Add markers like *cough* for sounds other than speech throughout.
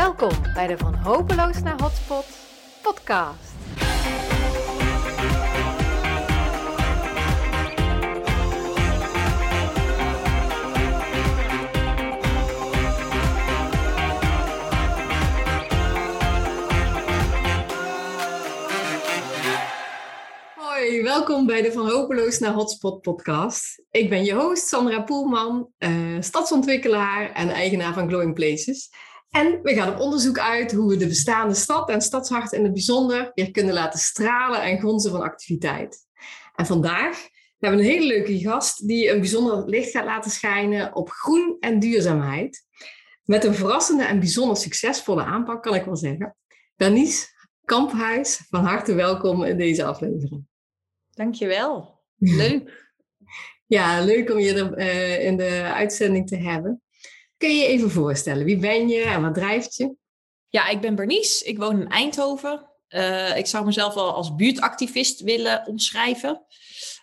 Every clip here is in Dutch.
Welkom bij de Van Hopeloos naar Hotspot podcast. Hoi, welkom bij de Van Hopeloos naar Hotspot podcast. Ik ben je host Sandra Poelman, eh, stadsontwikkelaar en eigenaar van Glowing Places. En we gaan op onderzoek uit hoe we de bestaande stad en stadshart in het bijzonder weer kunnen laten stralen en gonzen van activiteit. En vandaag hebben we een hele leuke gast die een bijzonder licht gaat laten schijnen op groen en duurzaamheid. Met een verrassende en bijzonder succesvolle aanpak, kan ik wel zeggen. Bernice Kamphuis, van harte welkom in deze aflevering. Dankjewel. *laughs* Leuk. ja, leuk om je er uh, in de uitzending te hebben. Kun je je even voorstellen? Wie ben je en wat drijft je? Ja, ik ben Bernice. Ik woon in Eindhoven. Uh, ik zou mezelf wel als buurtactivist willen omschrijven.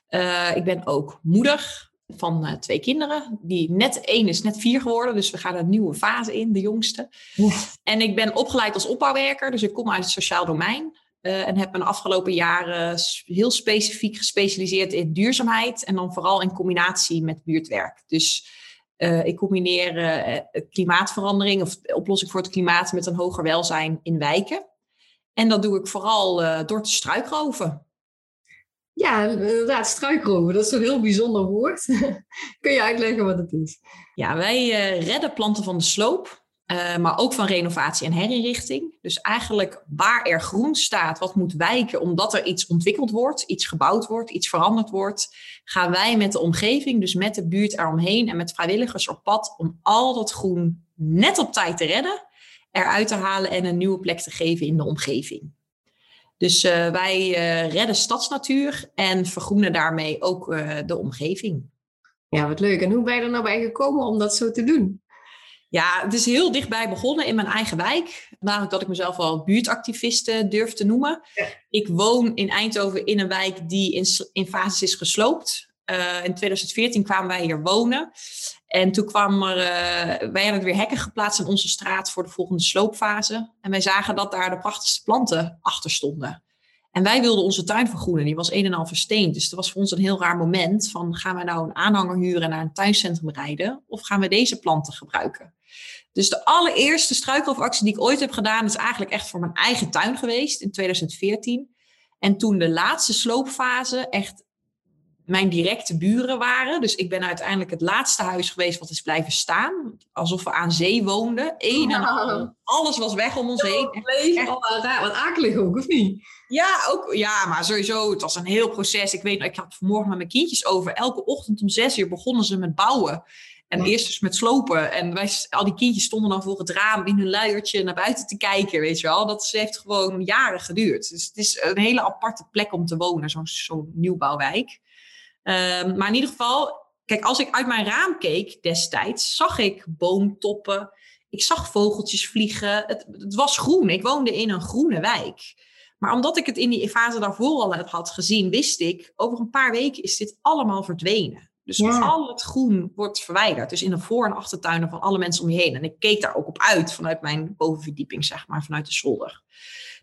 Uh, ik ben ook moeder van uh, twee kinderen. Die net één is net vier geworden. Dus we gaan een nieuwe fase in, de jongste. Oef. En ik ben opgeleid als opbouwwerker. Dus ik kom uit het sociaal domein. En heb me de afgelopen jaren heel specifiek gespecialiseerd in duurzaamheid. En dan vooral in combinatie met buurtwerk. Dus uh, ik combineer uh, klimaatverandering of oplossing voor het klimaat met een hoger welzijn in wijken. En dat doe ik vooral door te struikroven. Ja, inderdaad, struikroven. Dat is een heel bijzonder woord. *laughs* Kun je uitleggen wat het is? Ja, wij redden planten van de sloop. Uh, maar ook van renovatie en herinrichting. Dus eigenlijk waar er groen staat, wat moet wijken omdat er iets ontwikkeld wordt, iets gebouwd wordt, iets veranderd wordt, gaan wij met de omgeving, dus met de buurt eromheen en met vrijwilligers op pad om al dat groen net op tijd te redden, eruit te halen en een nieuwe plek te geven in de omgeving. Dus uh, wij uh, redden stadsnatuur en vergroenen daarmee ook de omgeving. Ja, wat leuk. En hoe ben je er nou bij gekomen om dat zo te doen? Ja, het is heel dichtbij begonnen in mijn eigen wijk. Namelijk dat ik mezelf wel buurtactiviste durf te noemen. Ja. Ik woon in Eindhoven in een wijk die in, in fases is gesloopt. Uh, in 2014 kwamen wij hier wonen. En toen kwam er, uh, wij hadden weer hekken geplaatst in onze straat voor de volgende sloopfase. En wij zagen dat daar de prachtigste planten achter stonden. En wij wilden onze tuin vergroenen. Die was een en al versteend. Dus dat was voor ons een heel raar moment. Van gaan we nou een aanhanger huren en naar een tuincentrum rijden? Of gaan we deze planten gebruiken? Dus de allereerste struikelroofactie die ik ooit heb gedaan, is eigenlijk echt voor mijn eigen tuin geweest in 2014. En toen de laatste sloopfase echt mijn directe buren waren. Dus ik ben uiteindelijk het laatste huis geweest wat is blijven staan. Alsof we aan zee woonden. Eén en al. Alles was weg om ons heen. Echt, echt. Wat akelig ook, of niet? Ja, ook, ja, maar sowieso, het was een heel proces. Ik weet, ik had vanmorgen met mijn kindjes over. Elke ochtend om zes uur begonnen ze met bouwen. En eerst dus met slopen. En wij, al die kindjes stonden dan voor het raam in hun luiertje naar buiten te kijken, weet je wel. Dat heeft gewoon jaren geduurd. Dus het is een hele aparte plek om te wonen, zo'n zo nieuwbouwwijk. Um, maar in ieder geval, kijk, als ik uit mijn raam keek destijds, zag ik boomtoppen. Ik zag vogeltjes vliegen. Het, het was groen. Ik woonde in een groene wijk. Maar omdat ik het in die fase daarvoor al had gezien, wist ik, over een paar weken is dit allemaal verdwenen. Dus ja. al het groen wordt verwijderd. Dus in de voor- en achtertuinen van alle mensen om je heen. En ik keek daar ook op uit vanuit mijn bovenverdieping, zeg maar, vanuit de zolder.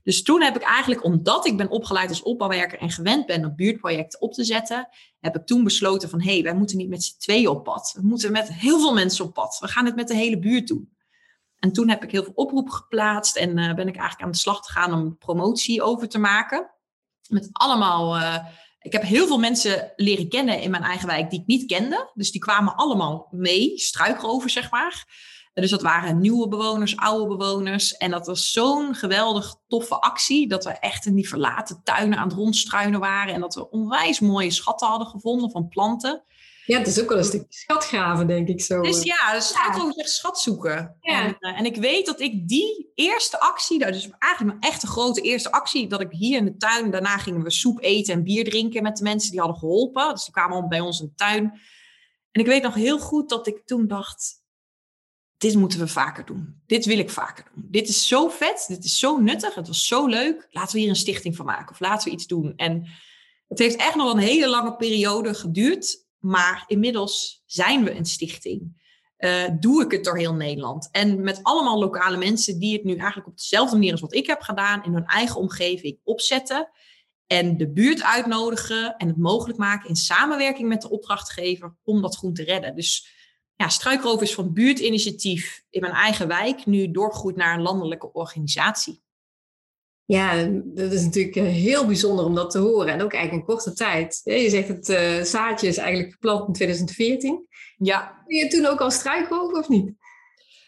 Dus toen heb ik eigenlijk, omdat ik ben opgeleid als opbouwwerker en gewend ben om buurtprojecten op te zetten, heb ik toen besloten van, hé, hey, wij moeten niet met z'n tweeën op pad. We moeten met heel veel mensen op pad. We gaan het met de hele buurt doen. En toen heb ik heel veel oproep geplaatst en uh, ben ik eigenlijk aan de slag gegaan om promotie over te maken. Met allemaal... Uh, ik heb heel veel mensen leren kennen in mijn eigen wijk die ik niet kende. Dus die kwamen allemaal mee, struikroven zeg maar. Dus dat waren nieuwe bewoners, oude bewoners. En dat was zo'n geweldig toffe actie. Dat we echt in die verlaten tuinen aan het rondstruinen waren. En dat we onwijs mooie schatten hadden gevonden van planten. Ja, het is ook wel een stukje schatgraven, denk ik zo. Dus ja, dus het gaat over echt schat zoeken. Ja. En, uh, en, ik weet dat ik die eerste actie, nou, dus eigenlijk mijn echte grote eerste actie, dat ik hier in de tuin, daarna gingen we soep eten en bier drinken met de mensen die hadden geholpen. Dus die kwamen bij ons in de tuin. En ik weet nog heel goed dat ik toen dacht, dit moeten we vaker doen. Dit wil ik vaker doen. Dit is zo vet, dit is zo nuttig, het was zo leuk. Laten we hier een stichting van maken of laten we iets doen. En het heeft echt nog een hele lange periode geduurd maar inmiddels zijn we een stichting. uh, doe ik het door heel Nederland. En met allemaal lokale mensen die het nu eigenlijk op dezelfde manier als wat ik heb gedaan, in hun eigen omgeving opzetten. En de buurt uitnodigen en het mogelijk maken in samenwerking met de opdrachtgever om dat groen te redden. Dus ja, Struikroof is van buurtinitiatief in mijn eigen wijk nu doorgegroeid naar een landelijke organisatie. Ja, dat is natuurlijk eh, heel bijzonder om dat te horen. En ook eigenlijk in korte tijd. Je zegt het uh, zaadje is eigenlijk geplant in 2014. Ja. Ben je toen ook al struikroof of niet?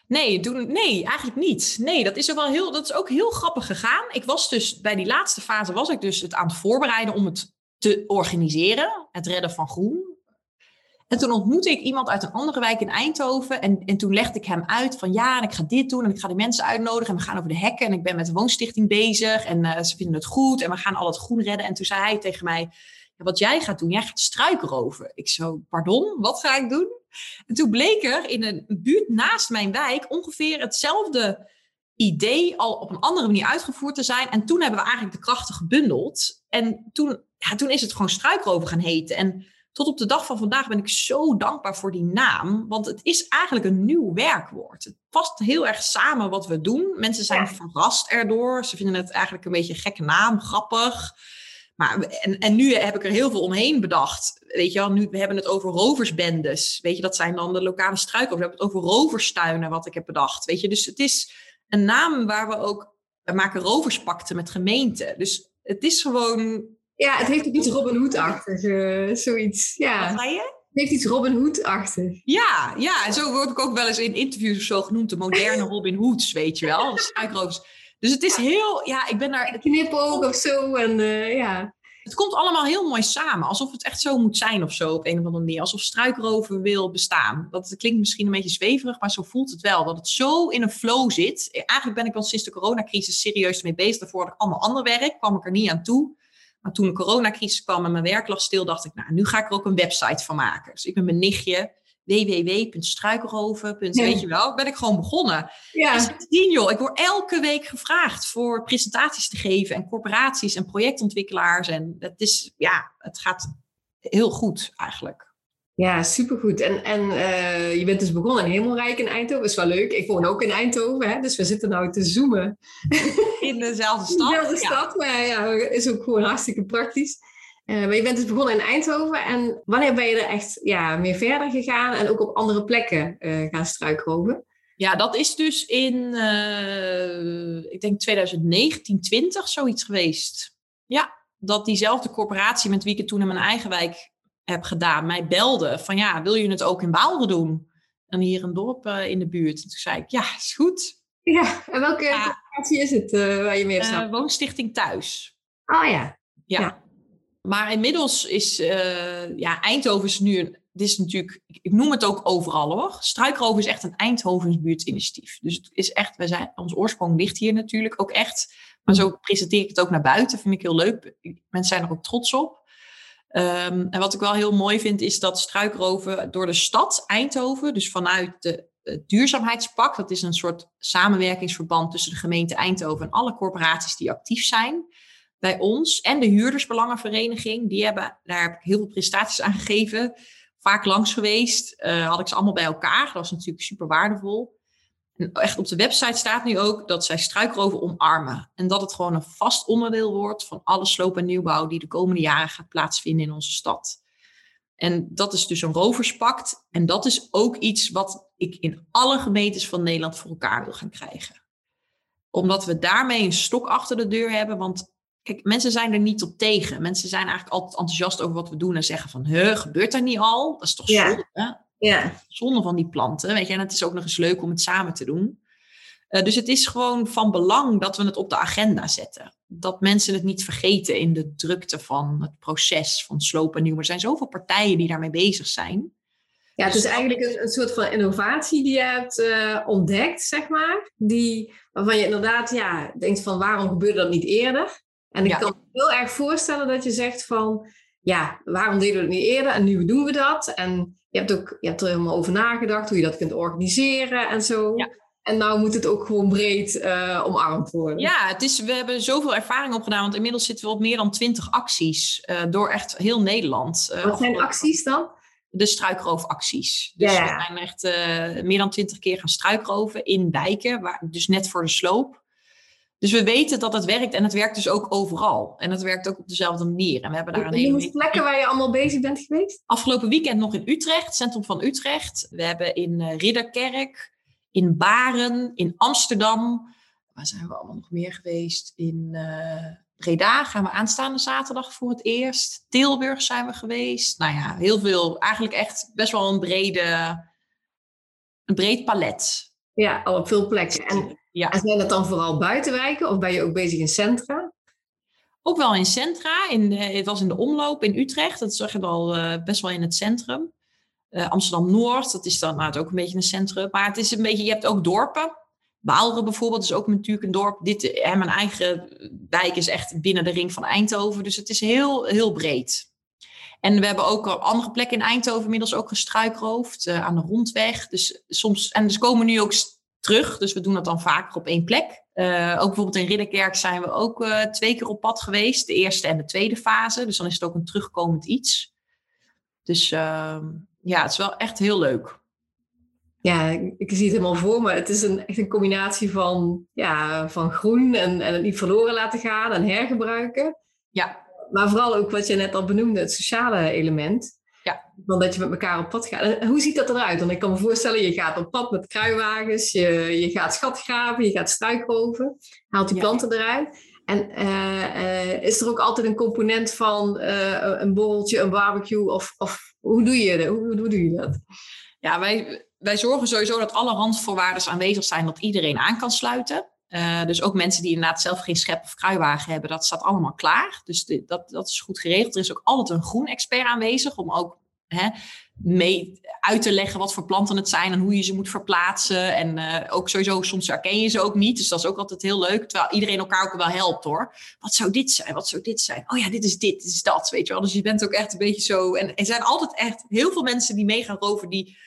Nee, toen, nee, eigenlijk niet. Nee, dat is, ook wel heel, dat is ook heel grappig gegaan. Ik was dus bij die laatste fase was ik dus het aan het voorbereiden om het te organiseren. Het redden van groen. En toen ontmoette ik iemand uit een andere wijk in Eindhoven. En, en toen legde ik hem uit van ja, en ik ga dit doen. En ik ga die mensen uitnodigen. En we gaan over de hekken. En ik ben met de woonstichting bezig. En uh, ze vinden het goed. En we gaan al het groen redden. En toen zei hij tegen mij, ja, wat jij gaat doen, jij gaat struikroven. Ik zo, pardon, wat ga ik doen? En toen bleek er in een buurt naast mijn wijk ongeveer hetzelfde idee al op een andere manier uitgevoerd te zijn. En toen hebben we eigenlijk de krachten gebundeld. En toen, ja, toen is het gewoon struikroven gaan heten. En tot op de dag van vandaag ben ik zo dankbaar voor die naam. Want het is eigenlijk een nieuw werkwoord. Het past heel erg samen wat we doen. Mensen zijn verrast erdoor. Ze vinden het eigenlijk een beetje een gekke naam, grappig. Maar, en, en nu heb ik er heel veel omheen bedacht. Weet je wel, nu we hebben het over roversbendes. Weet je, dat zijn dan de lokale struiken. We hebben het over roverstuinen, wat ik heb bedacht. Weet je, dus het is een naam waar we ook... We maken roverspakten met gemeenten. Dus het is gewoon... Ja, het heeft ook iets Robin Hood-achtig, uh, zoiets. Ja. Wat zei je? Het heeft iets Robin Hood-achtig. Ja, ja, en zo word ik ook wel eens in interviews of zo genoemd. De moderne *laughs* Robin Hoods, weet je wel. Struikrovers. Dus het is heel, ja, ik ben daar... Knipoog of zo en uh, ja. Het komt allemaal heel mooi samen. Alsof het echt zo moet zijn of zo op een of andere manier. Alsof struikroven wil bestaan. Dat klinkt misschien een beetje zweverig, maar zo voelt het wel. Dat het zo in een flow zit. Eigenlijk ben ik wel sinds de coronacrisis serieus mee bezig. Daarvoor had ik allemaal ander werk, kwam ik er niet aan toe. Maar toen de coronacrisis kwam en mijn werk lag stil, dacht ik, nou, nu ga ik er ook een website van maken. Dus ik ben mijn nichtje www.struikelhoven. Ja. Weet je wel, ben ik gewoon begonnen. Ja. En sindsdien, joh, ik word elke week gevraagd voor presentaties te geven en corporaties en projectontwikkelaars. En het is, ja, het gaat heel goed eigenlijk. Ja, supergoed. En, en uh, je bent dus begonnen in Hemelrijk in Eindhoven. Is wel leuk. Ik woon ook in Eindhoven, hè? dus we zitten nou te zoomen. In dezelfde stad. In dezelfde stad, maar ja, is ook gewoon hartstikke praktisch. Uh, maar je bent dus begonnen in Eindhoven. En wanneer ben je er echt ja, meer verder gegaan en ook op andere plekken uh, gaan struikroven? Ja, dat is dus in, ik denk 2019, 20 zoiets geweest. Ja, dat diezelfde corporatie met wie ik het toen in mijn eigen wijk heb gedaan, mij belde van ja, wil je het ook in Baalre doen? En hier een dorp in de buurt. En toen zei ik, ja, is goed. Ja, en welke ja. is het waar je meer staat? Woonstichting Thuis. Oh ja. ja. ja. Maar inmiddels is uh, ja, Eindhoven is nu een. Dit is natuurlijk, ik noem het ook overal hoor. Struikroven is echt een Eindhovens buurtinitiatief. Dus het is echt, we zijn, ons oorsprong ligt hier natuurlijk ook echt. Maar zo presenteer ik het ook naar buiten. Vind ik heel leuk. Mensen zijn er ook trots op. Um, en wat ik wel heel mooi vind, is dat struikroven door de stad Eindhoven, dus vanuit de duurzaamheidspak, dat is een soort samenwerkingsverband tussen de gemeente Eindhoven en alle corporaties die actief zijn bij ons en de huurdersbelangenvereniging. Die hebben, daar heb ik heel veel prestaties aan gegeven. Vaak langs geweest. Uh, had ik ze allemaal bij elkaar. Dat was natuurlijk super waardevol. En echt op de website staat nu ook dat zij struikroven omarmen. En dat het gewoon een vast onderdeel wordt van alle sloop- en nieuwbouw die de komende jaren gaat plaatsvinden in onze stad. En dat is dus een roverspact. En dat is ook iets wat ik in alle gemeentes van Nederland voor elkaar wil gaan krijgen. Omdat we daarmee een stok achter de deur hebben. Want Kijk, mensen zijn er niet op tegen. Mensen zijn eigenlijk altijd enthousiast over wat we doen en zeggen van, gebeurt er niet al? Dat is toch zonde? Ja. Zonde van die planten, weet je. En het is ook nog eens leuk om het samen te doen. Uh, dus het is gewoon van belang dat we het op de agenda zetten. Dat mensen het niet vergeten in de drukte van het proces van slopen nieuw. Er zijn zoveel partijen die daarmee bezig zijn. Ja, het is dus eigenlijk een, een, soort van innovatie die je hebt uh, ontdekt, zeg maar. Die, waarvan je inderdaad ja, denkt van waarom gebeurde dat niet eerder? En ik kan me heel erg voorstellen dat je zegt van, ja, waarom deden we het niet eerder en nu doen we dat? En je hebt, ook, je hebt er helemaal over nagedacht hoe je dat kunt organiseren en zo. Ja. En nou moet het ook gewoon breed uh, omarmd worden. Ja, het is, we hebben zoveel ervaring opgedaan, want inmiddels zitten we op meer dan twintig acties uh, door echt heel Nederland. Uh, Wat zijn acties dan? de struikroofacties. Dus Ja, ja. we zijn echt eh, meer dan twintig keer gaan struikroven in wijken, waar, dus net voor de sloop. Dus we weten dat het werkt en het werkt dus ook overal. En het werkt ook op dezelfde manier. En we hebben daar een hele... plekken waar je allemaal bezig bent geweest? Afgelopen weekend nog in Utrecht, centrum van Utrecht. We hebben in eh, Ridderkerk, in Baren, in Amsterdam. Waar zijn we allemaal nog meer geweest? In eh Breda gaan we aanstaande zaterdag voor het eerst. Tilburg zijn we geweest. Nou ja, heel veel. Eigenlijk echt best wel een brede, een breed palet. Ja, al op veel plekken. En, Ja. en zijn dat dan vooral buitenwijken of ben je ook bezig in centra? Ook wel in centra. In, het was in de omloop in Utrecht. Dat is echt wel eh, best wel in het centrum. Eh, Amsterdam-Noord, dat is dan nou, het ook een beetje een centrum. Maar het is een beetje, je hebt ook dorpen. Waalre bijvoorbeeld is ook natuurlijk een dorp. Dit, eh, mijn eigen wijk is echt binnen de ring van Eindhoven. Dus het is heel, heel breed. En we hebben ook op andere plekken in Eindhoven inmiddels ook gestruikroofd. eh, aan de rondweg. Dus soms, en dus komen nu ook terug. Dus we doen dat dan vaker op één plek. Eh, ook bijvoorbeeld in Ridderkerk zijn we ook eh, twee keer op pad geweest. De eerste en de tweede fase. Dus dan is het ook een terugkomend iets. Dus ehm, ja, het is wel echt heel leuk. Ja, ik ik zie het helemaal voor me. Het is een, echt een combinatie van, ja, van groen en, en het niet verloren laten gaan en hergebruiken. Ja. Maar vooral ook wat je net al benoemde, het sociale element. Ja. Dan dat je met elkaar op pad gaat. En hoe ziet dat eruit? Want ik kan me voorstellen, je gaat op pad met kruiwagens, je, je gaat schat graven, je gaat struikroven, haalt die Ja. planten eruit. En eh, eh, is er ook altijd een component van eh, een borreltje, een barbecue? Of, of hoe, doe je dat? Hoe, hoe doe je dat? Ja, wij, wij zorgen sowieso dat alle randvoorwaarden aanwezig zijn dat iedereen aan kan sluiten. Eh, dus ook mensen die inderdaad zelf geen schep of kruiwagen hebben, dat staat allemaal klaar. Dus dat, dat is goed geregeld. Er is ook altijd een groen expert aanwezig om ook hè, mee uit te leggen wat voor planten het zijn en hoe je ze moet verplaatsen. En eh, ook sowieso, soms herken je ze ook niet. Dus dat is ook altijd heel leuk. Terwijl iedereen elkaar ook wel helpt hoor. Wat zou dit zijn? Wat zou dit zijn? Oh ja, dit is dit, dit is dat. Weet je wel. Dus je bent ook echt een beetje zo. En er zijn altijd echt heel veel mensen die mee gaan roven die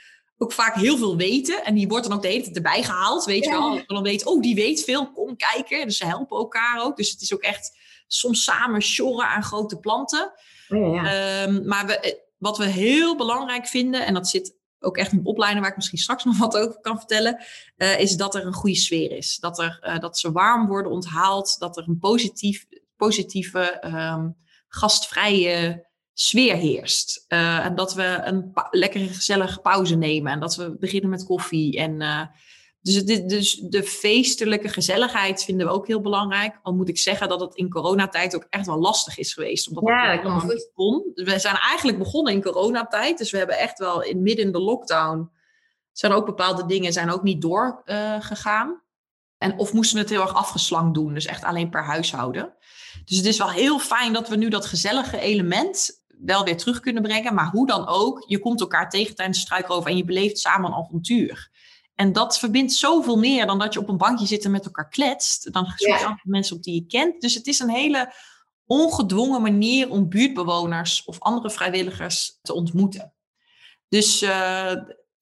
ook vaak heel veel weten. En die wordt dan ook de hele tijd erbij gehaald, weet je wel. Dan weet, oh, die weet veel, kom kijken. Dus ze helpen elkaar ook. Dus het is ook echt soms samen sjorren aan grote planten. Oh, ja. Ehm, maar we, eh, wat we heel belangrijk vinden, en dat zit ook echt in opleiding waar ik misschien straks nog *laughs* wat over kan vertellen, eh, is dat er een goede sfeer is. Dat, er, eh, dat ze warm worden onthaald, dat er een positief, positieve, ehm, gastvrije sfeer heerst. Eh, en dat we een lekkere gezellige pauze nemen en dat we beginnen met koffie. En, eh, dus, het, dus de feestelijke gezelligheid vinden we ook heel belangrijk. Al moet ik zeggen dat het in coronatijd ook echt wel lastig is geweest. Omdat Ja, het niet kon. We zijn eigenlijk begonnen in coronatijd. Dus we hebben echt wel in midden in de lockdown... zijn ook bepaalde dingen zijn ook niet doorgegaan. gegaan. en of moesten we het heel erg afgeslankt doen. Dus echt alleen per huishouden. Dus het is wel heel fijn dat we nu dat gezellige element wel weer terug kunnen brengen. Maar hoe dan ook, je komt elkaar tegen tijdens de struikroven en je beleeft samen een avontuur. En dat verbindt zoveel meer dan dat je op een bankje zit en met elkaar kletst. Dan zoek je Ja. mensen op die je kent. Dus het is een hele ongedwongen manier om buurtbewoners of andere vrijwilligers te ontmoeten. Dus eh,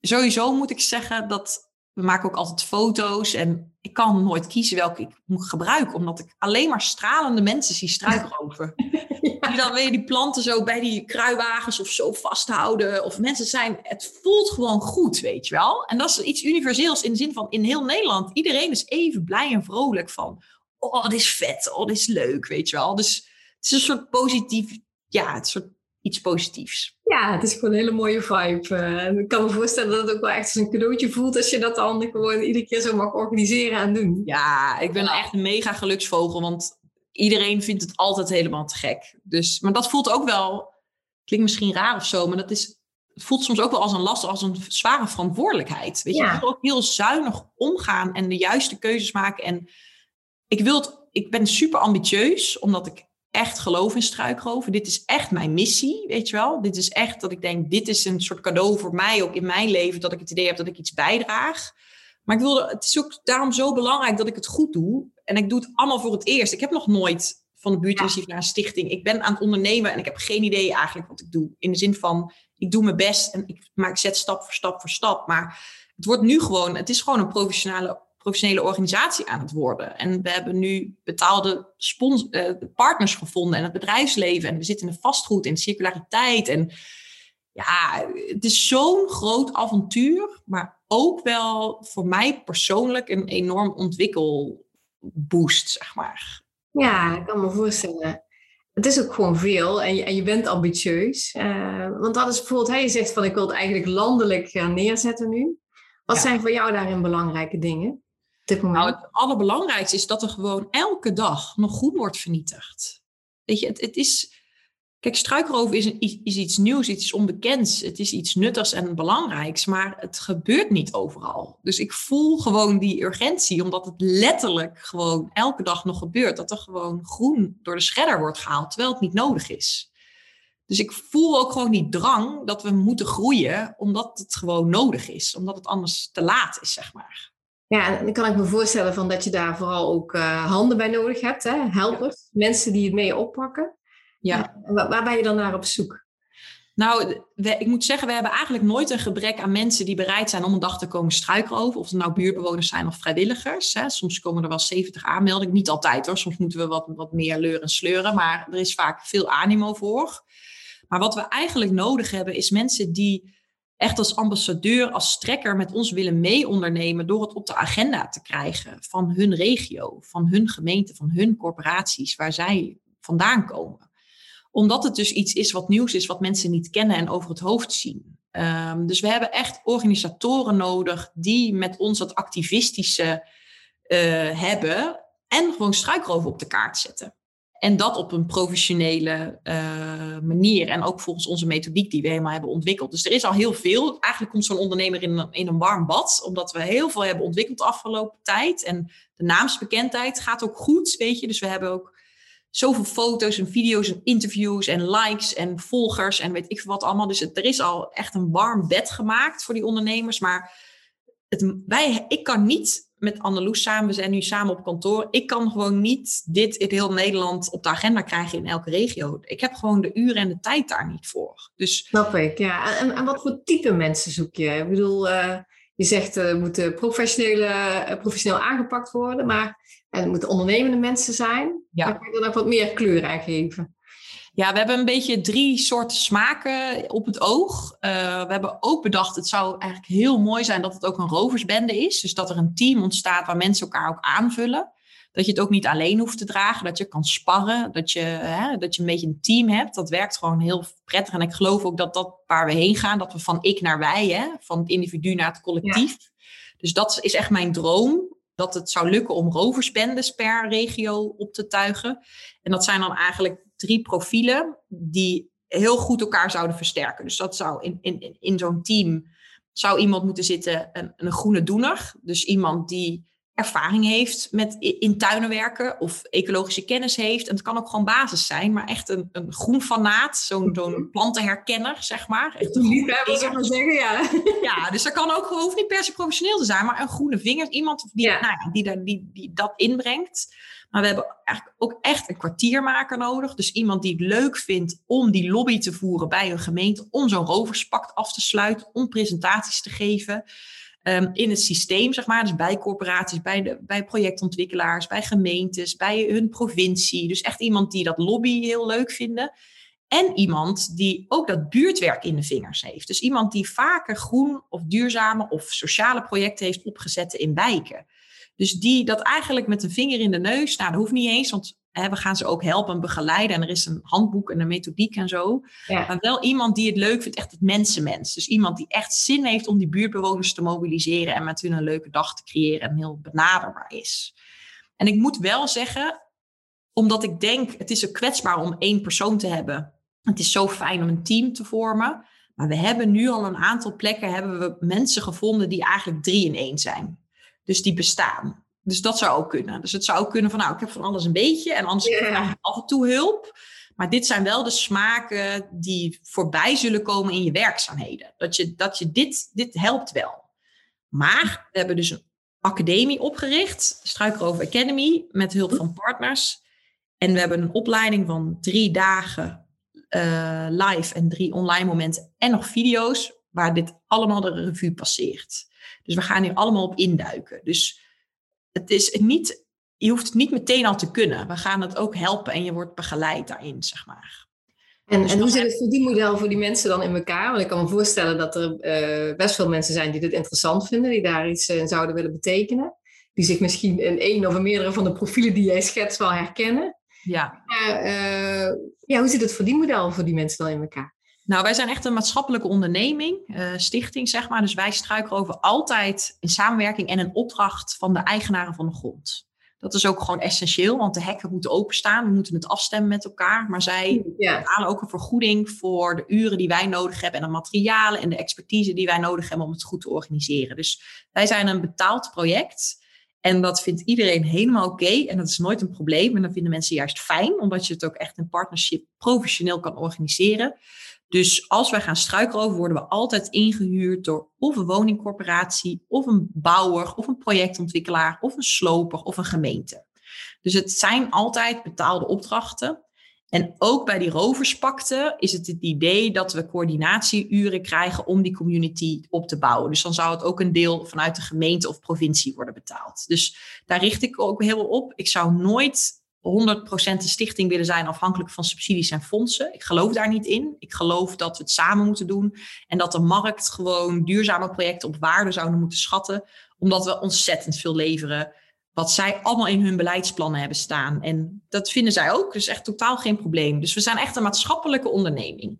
sowieso moet ik zeggen dat we maken ook altijd foto's en ik kan nooit kiezen welke ik moet gebruiken, omdat ik alleen maar stralende mensen zie struikroven. *laughs* Die dan weer die planten zo bij die kruiwagens of zo vasthouden. Of mensen zijn, het voelt gewoon goed, weet je wel. En dat is iets universeels in de zin van in heel Nederland, iedereen is even blij en vrolijk van, oh, dit is vet, oh, dit is leuk, weet je wel. Dus het is een soort positief, ja, het soort iets positiefs. Ja, het is gewoon een hele mooie vibe. Eh, ik kan me voorstellen dat het ook wel echt als een cadeautje voelt als je dat dan gewoon iedere keer zo mag organiseren en doen. Ja, ik ben echt een mega geluksvogel, want iedereen vindt het altijd helemaal te gek. Dus, maar dat voelt ook wel, klinkt misschien raar of zo, maar dat is, het voelt soms ook wel als een last, als een zware verantwoordelijkheid. Weet je, Ja. ik wil ook heel zuinig omgaan en de juiste keuzes maken. En ik wil het, ik ben super ambitieus, omdat ik echt geloof in struikroven. Dit is echt mijn missie, weet je wel. Dit is echt dat ik denk, dit is een soort cadeau voor mij, ook in mijn leven, dat ik het idee heb dat ik iets bijdraag. Maar ik wilde, het is ook daarom zo belangrijk dat ik het goed doe. En ik doe het allemaal voor het eerst. Ik heb nog nooit van de buurtinitiatief naar een stichting. Ik ben aan het ondernemen en ik heb geen idee eigenlijk wat ik doe. In de zin van, ik doe mijn best en ik, maar ik zet stap voor stap voor stap. Maar het wordt nu gewoon, het is gewoon een professionele, professionele organisatie aan het worden. En we hebben nu betaalde spons, eh, partners gevonden en het bedrijfsleven. En we zitten in de vastgoed en circulariteit. En ja, het is zo'n groot avontuur, maar ook wel voor mij persoonlijk een enorm ontwikkelboost, zeg maar. Ja, ik kan me voorstellen. Het is ook gewoon veel en je, en je bent ambitieus. Uh, want dat is bijvoorbeeld, hè, je zegt van ik wil het eigenlijk landelijk gaan neerzetten nu. Wat zijn voor jou daarin belangrijke dingen? Nou, het allerbelangrijkste is dat er gewoon elke dag nog goed wordt vernietigd. Weet je, het, het is, Kijk, struikroof is, iets nieuws, iets onbekends. Het is iets nuttigs en belangrijks, maar het gebeurt niet overal. Dus ik voel gewoon die urgentie, omdat het letterlijk gewoon elke dag nog gebeurt. Dat er gewoon groen door de shredder wordt gehaald, terwijl het niet nodig is. Dus ik voel ook gewoon die drang dat we moeten groeien, omdat het gewoon nodig is. Omdat het anders te laat is, zeg maar. Ja, en dan kan ik me voorstellen van dat je daar vooral ook uh, handen bij nodig hebt. Hè? Helpers, mensen die het mee oppakken. Ja. Waar, waar ben je dan naar op zoek? Nou, ik moet zeggen, we hebben eigenlijk nooit een gebrek aan mensen die bereid zijn om een dag te komen struikroven. Of het nou buurtbewoners zijn of vrijwilligers. Hè. Soms komen er wel 70 aanmeldingen. Niet altijd hoor. Soms moeten we wat, wat meer leuren en sleuren. Maar er is vaak veel animo voor. Maar wat we eigenlijk nodig hebben, is mensen die echt als ambassadeur, als strekker met ons willen mee ondernemen door het op de agenda te krijgen van hun regio, van hun gemeente, van hun corporaties waar zij vandaan komen omdat het dus iets is wat nieuws is, wat mensen niet kennen en over het hoofd zien. Ehm, dus we hebben echt organisatoren nodig die met ons dat activistische uh, hebben en gewoon struikroven op de kaart zetten. En dat op een professionele uh, manier. En ook volgens onze methodiek die we helemaal hebben ontwikkeld. Dus er is al heel veel. Eigenlijk komt zo'n ondernemer in een, in een warm bad. Omdat we heel veel hebben ontwikkeld de afgelopen tijd. En de naamsbekendheid gaat ook goed, weet je. Dus we hebben ook zoveel foto's en video's en interviews en likes en volgers en weet ik wat allemaal. Dus er is al echt een warm bed gemaakt voor die ondernemers. Maar het, wij, ik kan niet met Anneloes samen, we zijn nu samen op kantoor. Ik kan gewoon niet dit in heel Nederland op de agenda krijgen in elke regio. Ik heb gewoon de uren en de tijd daar niet voor. Dus, Snap ik, ja. En, en wat voor type mensen zoek je? Ik bedoel, uh, je zegt er uh, moeten professionele, uh, professioneel aangepakt worden, maar en het moeten ondernemende mensen zijn. Ja. Dan kan je er ook wat meer kleur aan geven. Ja, we hebben een beetje drie soorten smaken op het oog. Uh, we hebben ook bedacht, het zou eigenlijk heel mooi zijn dat het ook een roversbende is. Dus dat er een team ontstaat waar mensen elkaar ook aanvullen. Dat je het ook niet alleen hoeft te dragen, dat je kan sparren, dat je, hè, dat je een beetje een team hebt. Dat werkt gewoon heel prettig. En ik geloof ook dat dat waar we heen gaan, dat we van ik naar wij, hè, van het individu naar het collectief. Ja. Dus dat is echt mijn droom dat het zou lukken om roversbendes per regio op te tuigen. En dat zijn dan eigenlijk drie profielen die heel goed elkaar zouden versterken. Dus dat zou in, in, in zo'n team zou iemand moeten zitten, een, een groene doener. Dus iemand die ervaring heeft met in tuinen werken of ecologische kennis heeft. En het kan ook gewoon basis zijn, maar echt een, een groen fanaat, zo'n zo'n plantenherkenner, zeg maar. Echt een zeg maar zeggen, ja. *laughs* Ja, dus dat kan ook hoeft niet per se professioneel te zijn, maar een groene vinger, iemand die, ja. nou, die, die, die, die dat inbrengt. Maar we hebben eigenlijk ook echt een kwartiermaker nodig. Dus iemand die het leuk vindt om die lobby te voeren bij een gemeente, om zo'n roverspact af te sluiten, om presentaties te geven. Um, in het systeem, zeg maar. Dus bij corporaties, bij, de, bij projectontwikkelaars, bij gemeentes, bij hun provincie. Dus echt iemand die dat lobby heel leuk vinden. En iemand die ook dat buurtwerk in de vingers heeft. Dus iemand die vaker groen of duurzame of sociale projecten heeft opgezet in wijken. Dus die dat eigenlijk met een vinger in de neus, nou dat hoeft niet eens, want hè, we gaan ze ook helpen en begeleiden. En er is een handboek en een methodiek en zo. Ja. Maar wel iemand die het leuk vindt, echt het mensenmens. Dus iemand die echt zin heeft om die buurtbewoners te mobiliseren en met hun een leuke dag te creëren en heel benaderbaar is. En ik moet wel zeggen, omdat ik denk, het is zo kwetsbaar om één persoon te hebben. Het is zo fijn om een team te vormen. Maar we hebben nu al een aantal plekken hebben we mensen gevonden die eigenlijk drie in één zijn. Dus die bestaan. Dus dat zou ook kunnen. Dus het zou ook kunnen van, nou, ik heb van alles een beetje en anders yeah. krijg ik af en toe hulp. Maar dit zijn wel de smaken die voorbij zullen komen in je werkzaamheden. Dat je, dat je dit, dit helpt wel. Maar we hebben dus een academie opgericht, Struikrover Academy, met hulp van partners. En we hebben een opleiding van drie dagen uh, live en drie online momenten en nog video's, waar dit allemaal de revue passeert. Dus we gaan hier allemaal op induiken. Dus het is niet, je hoeft het niet meteen al te kunnen. We gaan het ook helpen en je wordt begeleid daarin, zeg maar. En, Dus en hoe zit het verdienmodel voor die mensen dan in elkaar? Want ik kan me voorstellen dat er eh, best veel mensen zijn die dit interessant vinden, die daar iets in zouden willen betekenen. Die zich misschien in één of meerdere van de profielen die jij schetst wel herkennen. Ja, eh, ja, hoe zit het verdienmodel voor die mensen dan in elkaar? Nou, wij zijn echt een maatschappelijke onderneming, eh, stichting zeg maar. Dus wij struikelen over altijd in samenwerking en een opdracht van de eigenaren van de grond. Dat is ook gewoon essentieel, want de hekken moeten openstaan. We moeten het afstemmen met elkaar. Maar zij Ja, betalen ook een vergoeding voor de uren die wij nodig hebben en de materialen en de expertise die wij nodig hebben om het goed te organiseren. Dus wij zijn een betaald project. En dat vindt iedereen helemaal oké. En dat is nooit een probleem. En dat vinden mensen juist fijn, omdat je het ook echt in partnership professioneel kan organiseren. Dus als wij gaan struikelen over, worden we altijd ingehuurd door of een woningcorporatie, of een bouwer, of een projectontwikkelaar, of een sloper, of een gemeente. Dus het zijn altijd betaalde opdrachten. En ook bij die roverspakten is het het idee dat we coördinatieuren krijgen om die community op te bouwen. Dus dan zou het ook een deel vanuit de gemeente of provincie worden betaald. Dus daar richt ik ook heel op. Ik zou nooit 100% een stichting willen zijn afhankelijk van subsidies en fondsen. Ik geloof daar niet in. Ik geloof dat we het samen moeten doen en dat de markt gewoon duurzame projecten op waarde zouden moeten schatten, omdat we ontzettend veel leveren wat zij allemaal in hun beleidsplannen hebben staan. En dat vinden zij ook, dus echt totaal geen probleem. Dus we zijn echt een maatschappelijke onderneming.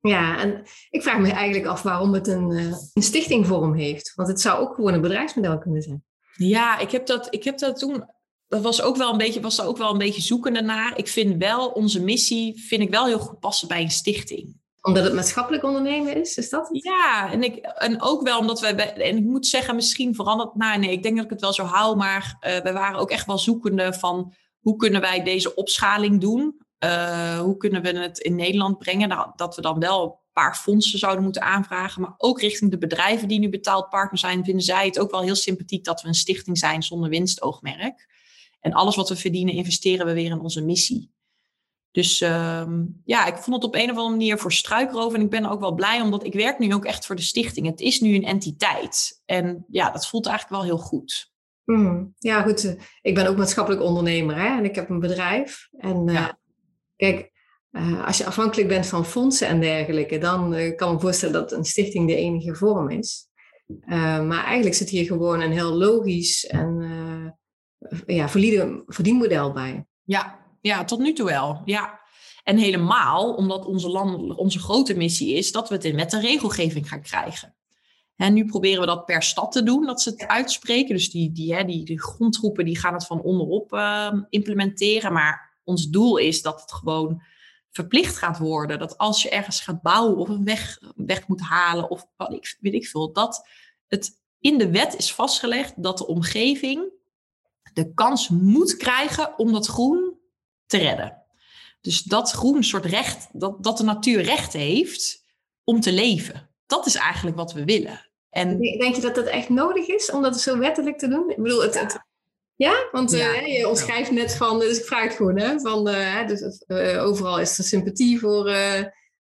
ja, en ik vraag me eigenlijk af waarom het een, eh, een stichtingvorm heeft. Want het zou ook gewoon een bedrijfsmodel kunnen zijn. Ja, ik heb dat, ik heb dat toen. Dat was ook wel een beetje, was daar ook wel een beetje zoekende naar. Ik vind wel onze missie, vind ik wel heel goed passen bij een stichting. Omdat het maatschappelijk ondernemen is, is dat het? Ja, en, ik, en ook wel omdat wij, en ik moet zeggen, misschien verandert, nou nee, ik denk dat ik het wel zo hou, maar eh we waren ook echt wel zoekende van hoe kunnen wij deze opschaling doen? Eh, hoe kunnen we het in Nederland brengen? Nou, dat we dan wel een paar fondsen zouden moeten aanvragen, maar ook richting de bedrijven die nu betaald partner zijn, vinden zij het ook wel heel sympathiek dat we een stichting zijn zonder winstoogmerk. En alles wat we verdienen, investeren we weer in onze missie. Dus ehm, ja, ik vond het op een of andere manier voor struikroven. En ik ben ook wel blij, omdat ik werk nu ook echt voor de stichting. Het is nu een entiteit. En ja, dat voelt eigenlijk wel heel goed. Hmm, Ja, goed. Ik ben ook maatschappelijk ondernemer hè? en ik heb een bedrijf. En eh, Ja. kijk, eh, als je afhankelijk bent van fondsen en dergelijke, dan eh, kan ik me voorstellen dat een stichting de enige vorm is. Maar eigenlijk zit hier gewoon een heel logisch en ja, valide verdienmodel bij. Ja, ja, tot nu toe wel. Ja. En helemaal omdat onze, land, onze grote missie is dat we het in wet en regelgeving gaan krijgen. En nu proberen we dat per stad te doen, dat ze het uitspreken. Dus die, die, hè, die, die grondgroepen die gaan het van onderop eh, implementeren. Maar ons doel is dat het gewoon verplicht gaat worden. Dat als je ergens gaat bouwen of een weg, weg moet halen of wat ik, weet ik veel, dat het in de wet is vastgelegd dat de omgeving de kans moet krijgen om dat groen te redden. Dus dat groen soort recht, dat, dat de natuur recht heeft om te leven. Dat is eigenlijk wat we willen. En Denk je dat dat echt nodig is om dat zo wettelijk te doen? Ik bedoel, het, het, ja, want eh, je omschrijft net van, dus ik vraag het gewoon, hè, van eh, dus, eh, overal is er sympathie voor,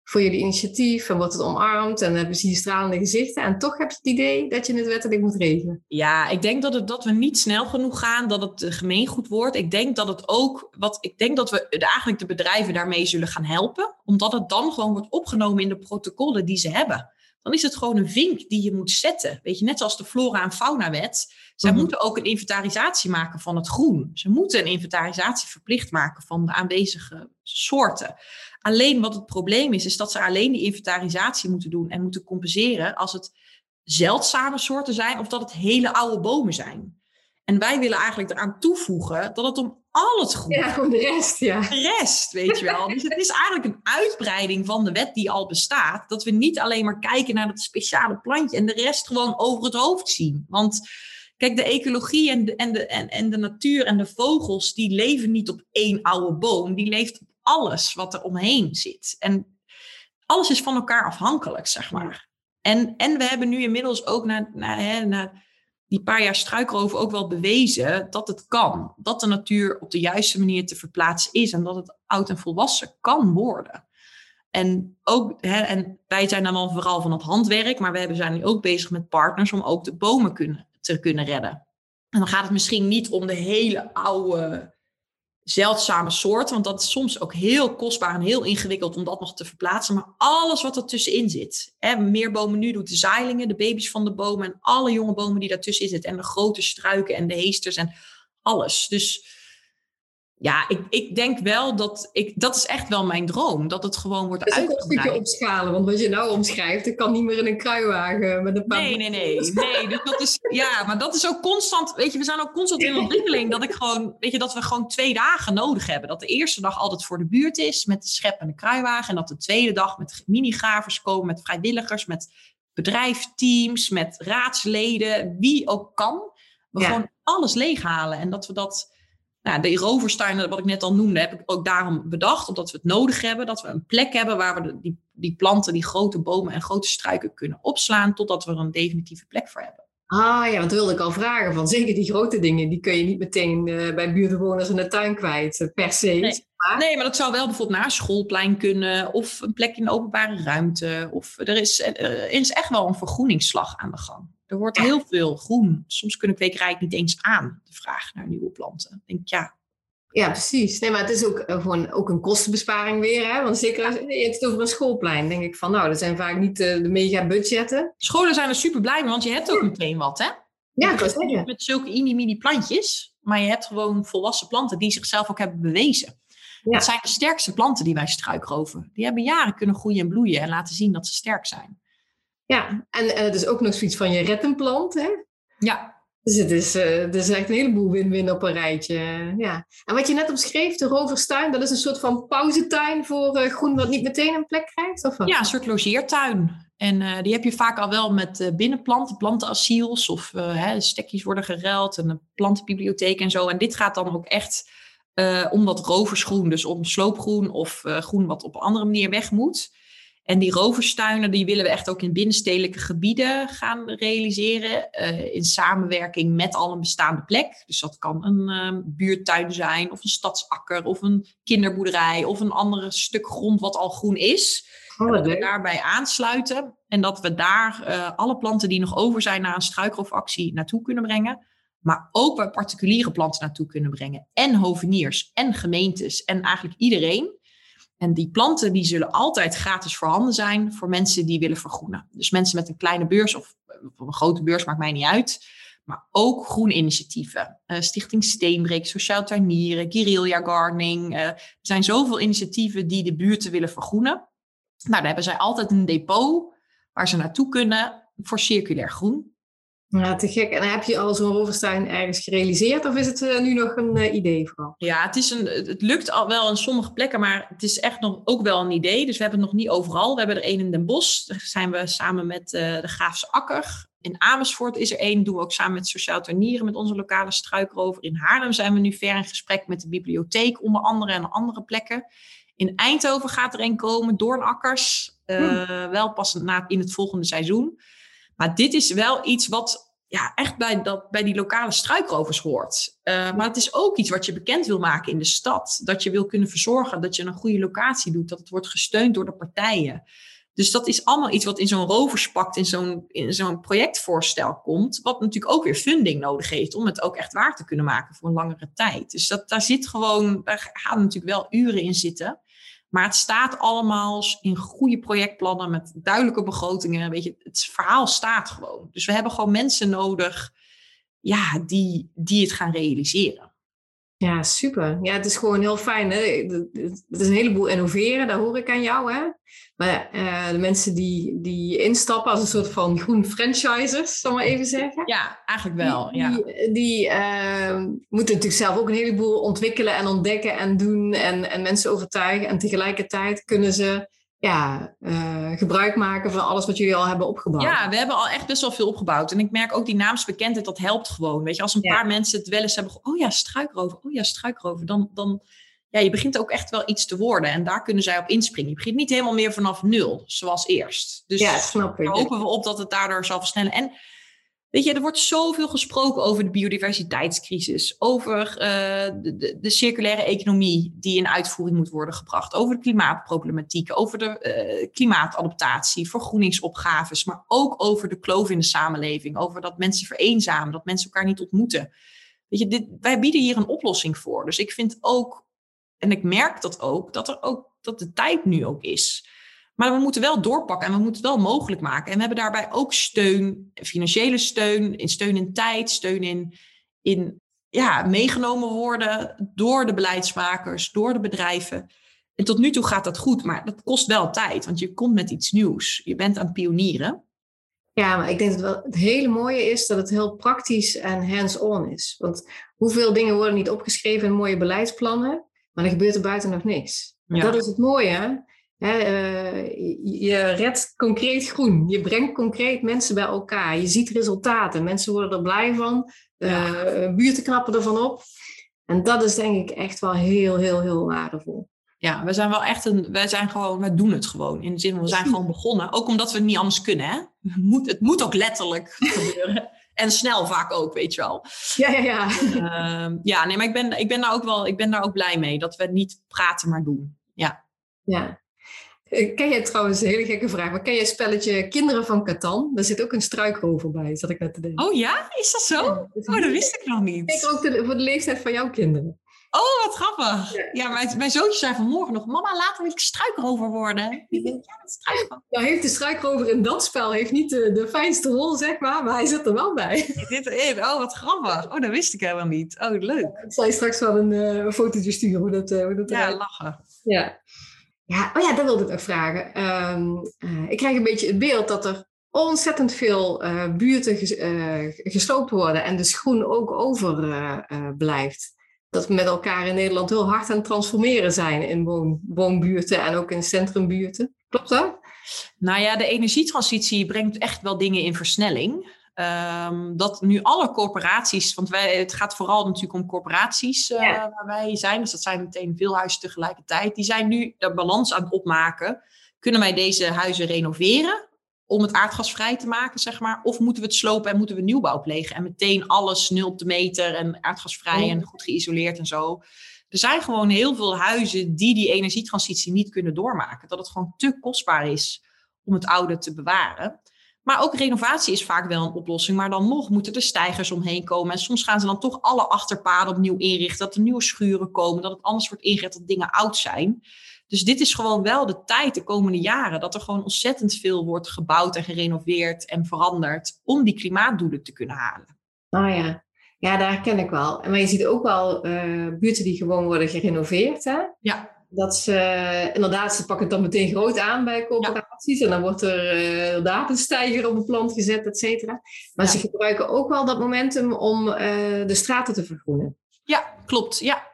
voor jullie initiatief en wordt het omarmd en hebben ze hier stralende gezichten en toch heb je het idee dat je het wettelijk moet regelen. ja, ik denk dat, het, dat we niet snel genoeg gaan, dat het gemeengoed wordt. Ik denk dat het ook, wat ik denk dat we eigenlijk de bedrijven daarmee zullen gaan helpen, omdat het dan gewoon wordt opgenomen in de protocollen die ze hebben. Dan is het gewoon een vink die je moet zetten. Weet je, net zoals de flora- en faunawet. Zij Mhm. moeten ook een inventarisatie maken van het groen. Ze moeten een inventarisatie verplicht maken van de aanwezige soorten. Alleen wat het probleem is, is dat ze alleen die inventarisatie moeten doen en moeten compenseren als het zeldzame soorten zijn of dat het hele oude bomen zijn. En wij willen eigenlijk eraan toevoegen dat het om al het groen Ja, gewoon de rest, ja. de rest, weet je wel. Dus het is eigenlijk een uitbreiding van de wet die al bestaat. Dat we niet alleen maar kijken naar dat speciale plantje en de rest gewoon over het hoofd zien. Want kijk, de ecologie en de, en de, en, en de natuur en de vogels, die leven niet op één oude boom. Die leeft alles wat er omheen zit. En alles is van elkaar afhankelijk, zeg maar. En, en we hebben nu inmiddels ook na, na, hè, na die paar jaar struikroven ook wel bewezen dat het kan. Dat de natuur op de juiste manier te verplaatsen is en dat het oud en volwassen kan worden. En, ook, hè, en wij zijn dan wel vooral van het handwerk, maar we hebben- zijn nu ook bezig met partners om ook de bomen kunnen, te kunnen redden. En dan gaat het misschien niet om de hele oude zeldzame soorten, want dat is soms ook heel kostbaar en heel ingewikkeld om dat nog te verplaatsen. Maar alles wat er tussenin zit. Hè, meer bomen nu doet de zaailingen, de baby's van de bomen en alle jonge bomen die daartussenin zitten. En de grote struiken en de heesters en alles. Dus ja, ik, ik denk wel dat ik, dat is echt wel mijn droom. Dat het gewoon wordt uitgebreid. een stukje opschalen, want wat je nou omschrijft, dat kan niet meer in een kruiwagen met een paar... Nee, nee, nee. nee dus dat is, ja, maar dat is ook constant, weet je, we zijn ook constant in ontwikkeling. Dat ik gewoon, weet je, dat we gewoon twee dagen nodig hebben. Dat de eerste dag altijd voor de buurt is met de schep en de kruiwagen. En dat de tweede dag met minigravers komen, met vrijwilligers, met bedrijfsteams, met raadsleden, wie ook kan. We gewoon alles leeghalen en dat we dat nou, de roverstuinen, wat ik net al noemde, heb ik ook daarom bedacht. Omdat we het nodig hebben. Dat we een plek hebben waar we die, die planten, die grote bomen en grote struiken kunnen opslaan. Totdat we er een definitieve plek voor hebben. Ah ja, dat wilde ik al vragen. Van zeker die grote dingen, die kun je niet meteen uh, bij buurtbewoners in de tuin kwijt, uh, per se. Nee. Maar... nee. maar dat zou wel bijvoorbeeld naar schoolplein kunnen. Of een plek in de openbare ruimte. Of er is, er is echt wel een vergroeningsslag aan de gang. Er wordt heel veel groen. Soms kunnen kwekerijen niet eens aan de vraag naar nieuwe planten. Ik denk, ja. Ja, precies. Nee, maar het is ook uh, gewoon ook een kostenbesparing weer. Hè? Want zeker als je het over een schoolplein, denk ik van, nou, dat zijn vaak niet uh, de mega budgetten. Scholen zijn er super blij mee, want je hebt ook meteen wat, hè? Ja, ik zeggen. Met zulke mini-mini plantjes, maar je hebt gewoon volwassen planten die zichzelf ook hebben bewezen. Ja. Dat zijn de sterkste planten die wij struikroven. Die hebben jaren kunnen groeien en bloeien en laten zien dat ze sterk zijn. Ja, en uh, dus ook nog zoiets van je redt een plant, hè? Ja. Dus het is, uh, het is echt een heleboel win-win op een rijtje. Ja. En wat je net omschreef, de roverstuin, dat is een soort van pauzetuin voor uh, groen wat niet meteen een plek krijgt? Of wat? Ja, een soort logeertuin. En die heb je vaak al wel met binnenplanten, plantenasiels of hè, stekjes worden gereld en een plantenbibliotheek en zo. En dit gaat dan ook echt om dat roversgroen, dus om sloopgroen of groen wat op een andere manier weg moet. En die roverstuinen die willen we echt ook in binnenstedelijke gebieden gaan realiseren. Uh, in samenwerking met al een bestaande plek. Dus dat kan een uh, buurtuin zijn, of een stadsakker, of een kinderboerderij, of een ander stuk grond wat al groen is. Oh, dat we daarbij aansluiten. En dat we daar uh, alle planten die nog over zijn naar een struikroofactie naartoe kunnen brengen. Maar ook bij particuliere planten naartoe kunnen brengen. En hoveniers en gemeentes en eigenlijk iedereen. En die planten die zullen altijd gratis voorhanden zijn voor mensen die willen vergroenen. Dus mensen met een kleine beurs of, een grote beurs maakt mij niet uit. Maar ook groene initiatieven. Uh, Stichting Steenbreek, Sociaal Tuinieren, Guerrilla Gardening. Uh, er zijn zoveel initiatieven die de buurten willen vergroenen. Nou, daar hebben zij altijd een depot waar ze naartoe kunnen voor circulair groen. Ja, te gek. En heb je al zo'n roverstuin ergens gerealiseerd of is het uh, nu nog een uh, idee vooral? Ja, het, is een, het lukt al wel in sommige plekken, maar het is echt nog ook wel een idee. Dus we hebben het nog niet overal. We hebben er één in Den Bosch. Daar zijn we samen met uh, de Graafse Akker. In Amersfoort is er één. Doen we ook samen met Sociaal Tuinieren, met onze lokale struikrover. In Haarlem zijn we nu ver in gesprek met de bibliotheek, onder andere en andere plekken. In Eindhoven gaat er een komen, Doornakkers. Hmm. Wel pas na, in het volgende seizoen. Maar dit is wel iets wat ja, echt bij, dat, bij die lokale struikrovers hoort. Uh, maar het is ook iets wat je bekend wil maken in de stad. Dat je wil kunnen verzorgen dat je een goede locatie doet. Dat het wordt gesteund door de partijen. Dus dat is allemaal iets wat in zo'n roverspakt, in zo'n, in zo'n projectvoorstel komt. Wat natuurlijk ook weer funding nodig heeft om het ook echt waar te kunnen maken voor een langere tijd. Dus dat, daar zit gewoon, daar gaan natuurlijk wel uren in zitten. Maar het staat allemaal in goede projectplannen met duidelijke begrotingen. Weet je, het verhaal staat gewoon. Dus we hebben gewoon mensen nodig ja, die, die het gaan realiseren. Ja, super. Ja, het is gewoon heel fijn. Hè? Het is een heleboel innoveren, dat hoor ik aan jou. Hè? Maar uh, de mensen die, die instappen als een soort van groen franchisers, zal maar even zeggen. Ja, eigenlijk wel. Die, ja. die, die uh, moeten natuurlijk zelf ook een heleboel ontwikkelen en ontdekken en doen en, en mensen overtuigen. En tegelijkertijd kunnen ze ja, uh, gebruik maken van alles wat jullie al hebben opgebouwd. Ja, we hebben al echt best wel veel opgebouwd. En ik merk ook die naamsbekendheid, dat helpt gewoon. Weet je, als een ja. paar mensen het wel eens hebben, oh ja, struikrover, oh ja, struikrover, dan, dan ja, je begint ook echt wel iets te worden. En daar kunnen zij op inspringen. Je begint niet helemaal meer vanaf nul, zoals eerst. Dus ja, snap ik. daar hopen we op dat het daardoor zal versnellen. En Weet je, er wordt zoveel gesproken over de biodiversiteitscrisis, over de, de, de, circulaire economie die in uitvoering moet worden gebracht, over de klimaatproblematiek, over de uh, klimaatadaptatie, vergroeningsopgaves, maar ook over de kloof in de samenleving, over dat mensen vereenzamen, dat mensen elkaar niet ontmoeten. Weet je, dit, wij bieden hier een oplossing voor. Dus ik vind ook, en ik merk dat ook, dat er ook dat de tijd nu ook is. Maar we moeten wel doorpakken en we moeten het wel mogelijk maken. En we hebben daarbij ook steun, financiële steun, in steun in tijd, steun in, in ja, meegenomen worden door de beleidsmakers, door de bedrijven. En tot nu toe gaat dat goed, maar dat kost wel tijd, want je komt met iets nieuws. Je bent aan pionieren. Ja, maar ik denk dat wel het hele mooie is dat het heel praktisch en hands-on is. Want hoeveel dingen worden niet opgeschreven in mooie beleidsplannen, maar er gebeurt er buiten nog niks. Dat is het mooie. Uh, je redt concreet groen. Je brengt concreet mensen bij elkaar. Je ziet resultaten. Mensen worden er blij van. Uh, buurten knappen ervan op. En dat is denk ik echt wel heel, heel, heel waardevol. Ja, we zijn wel echt een, wij zijn gewoon, wij doen het gewoon. In de zin van, we zijn gewoon begonnen. Ook omdat we het niet anders kunnen, hè? Het moet, het moet ook letterlijk *laughs* gebeuren. En snel vaak ook, weet je wel. Ja, ja, ja. Uh, ja, nee, maar ik ben, ik ben daar ook wel, ik ben daar ook blij mee. Dat we niet praten, maar doen. Ja. Ja. Ken jij trouwens, een hele gekke vraag, maar ken jij het spelletje Kinderen van Catan? Daar zit ook een struikrover bij, zat ik net te denken. Oh ja? Is dat zo? oh, dat wist ik nog niet. Ik ook de, voor de leeftijd van jouw kinderen. Oh, wat grappig. Ja, mijn, mijn zoontje zei vanmorgen nog... Mama, laten we struikrover worden. Ik denk, ja, dat struikrover. Nou, heeft de struikrover in dat spel heeft niet de, de fijnste rol, zeg maar. Maar hij zit er wel bij. *laughs* Zit erin. Oh, wat grappig. Oh, dat wist ik helemaal niet. Oh, leuk. ik zal je straks wel een, uh, fotootje sturen hoe dat, uh, hoe dat Ja, lachen. Ja. Ja. Oh ja, dat wilde ik nog vragen. Um, uh, ik krijg een beetje het beeld dat er ontzettend veel uh, buurten uh, gesloopt worden en de schoen ook over uh, blijft dat we met elkaar in Nederland heel hard aan het transformeren zijn in woon, woonbuurten en ook in centrumbuurten. Klopt dat? Nou ja, de energietransitie brengt echt wel dingen in versnelling. Um, dat nu alle corporaties, want wij, het gaat vooral natuurlijk om corporaties uh, waar wij zijn, dus dat zijn meteen veel huizen tegelijkertijd, die zijn nu de balans aan het opmaken. Kunnen wij deze huizen renoveren? om het aardgasvrij te maken, zeg maar? Of moeten we het slopen en moeten we nieuwbouw plegen en meteen alles nul te meter en aardgasvrij en goed geïsoleerd en zo? Er zijn gewoon heel veel huizen die die energietransitie niet kunnen doormaken. Dat het gewoon te kostbaar is om het oude te bewaren. Maar ook renovatie is vaak wel een oplossing. Maar dan nog moeten er stijgers omheen komen. En soms gaan ze dan toch alle achterpaden opnieuw inrichten. Dat er nieuwe schuren komen. Dat het anders wordt ingericht dat dingen oud zijn. Dus dit is gewoon wel de tijd de komende jaren dat er gewoon ontzettend veel wordt gebouwd en gerenoveerd en veranderd om die klimaatdoelen te kunnen halen. Oh ja, ja, daar ken ik wel. Maar je ziet ook wel uh, buurten die gewoon worden gerenoveerd. Hè? Ja. Dat ze inderdaad, ze pakken het dan meteen groot aan bij corporaties. En dan wordt er uh, inderdaad een stijger op een plant gezet, et cetera. Maar ja. ze gebruiken ook wel dat momentum om uh, de straten te vergroenen. Ja, klopt. Ja,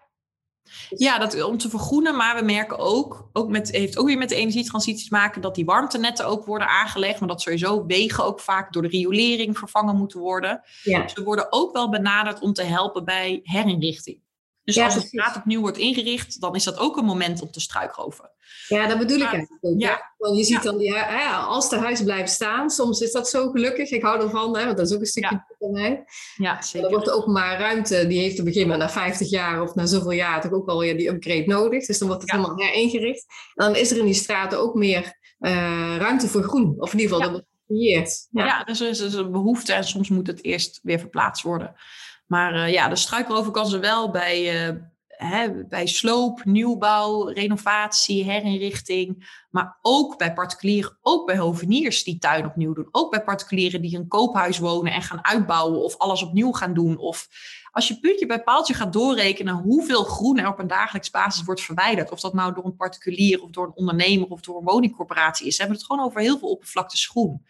ja, dat, om te vergroenen. Maar we merken ook, ook met, heeft ook weer met de energietransitie te maken, dat die warmtenetten ook worden aangelegd. Maar dat sowieso wegen ook vaak door de riolering vervangen moeten worden. Ja. Ze worden ook wel benaderd om te helpen bij herinrichting. Dus als de straat opnieuw wordt ingericht, dan is dat ook een moment om te struikroven. Ja, dat bedoel ik eigenlijk ook. Ja. Want je ziet dan, die, ja, als de huis blijft staan, soms is dat zo gelukkig. Ik hou ervan, hè, want dat is ook een stukje van mij. Ja, zeker. Dan wordt de openbare ruimte, die heeft op een gegeven moment na 50 jaar of na zoveel jaar toch ook wel weer die upgrade nodig. Dus dan wordt het helemaal heringericht. En dan is er in die straten ook meer uh, ruimte voor groen. Of in ieder geval, dat wordt gecreëerd. Ja, ja dus er is een behoefte en soms moet het eerst weer verplaatst worden. Maar uh, ja, de ze wel bij, uh, hè, bij sloop, nieuwbouw, renovatie, herinrichting. Maar ook bij particulieren, ook bij hoveniers die tuin opnieuw doen. Ook bij particulieren die een koophuis wonen en gaan uitbouwen of alles opnieuw gaan doen. Of als je puntje bij paaltje gaat doorrekenen hoeveel groen er op een dagelijks basis wordt verwijderd. Of dat nou door een particulier of door een ondernemer of door een woningcorporatie is. Hebben we het gewoon over heel veel oppervlakte groen.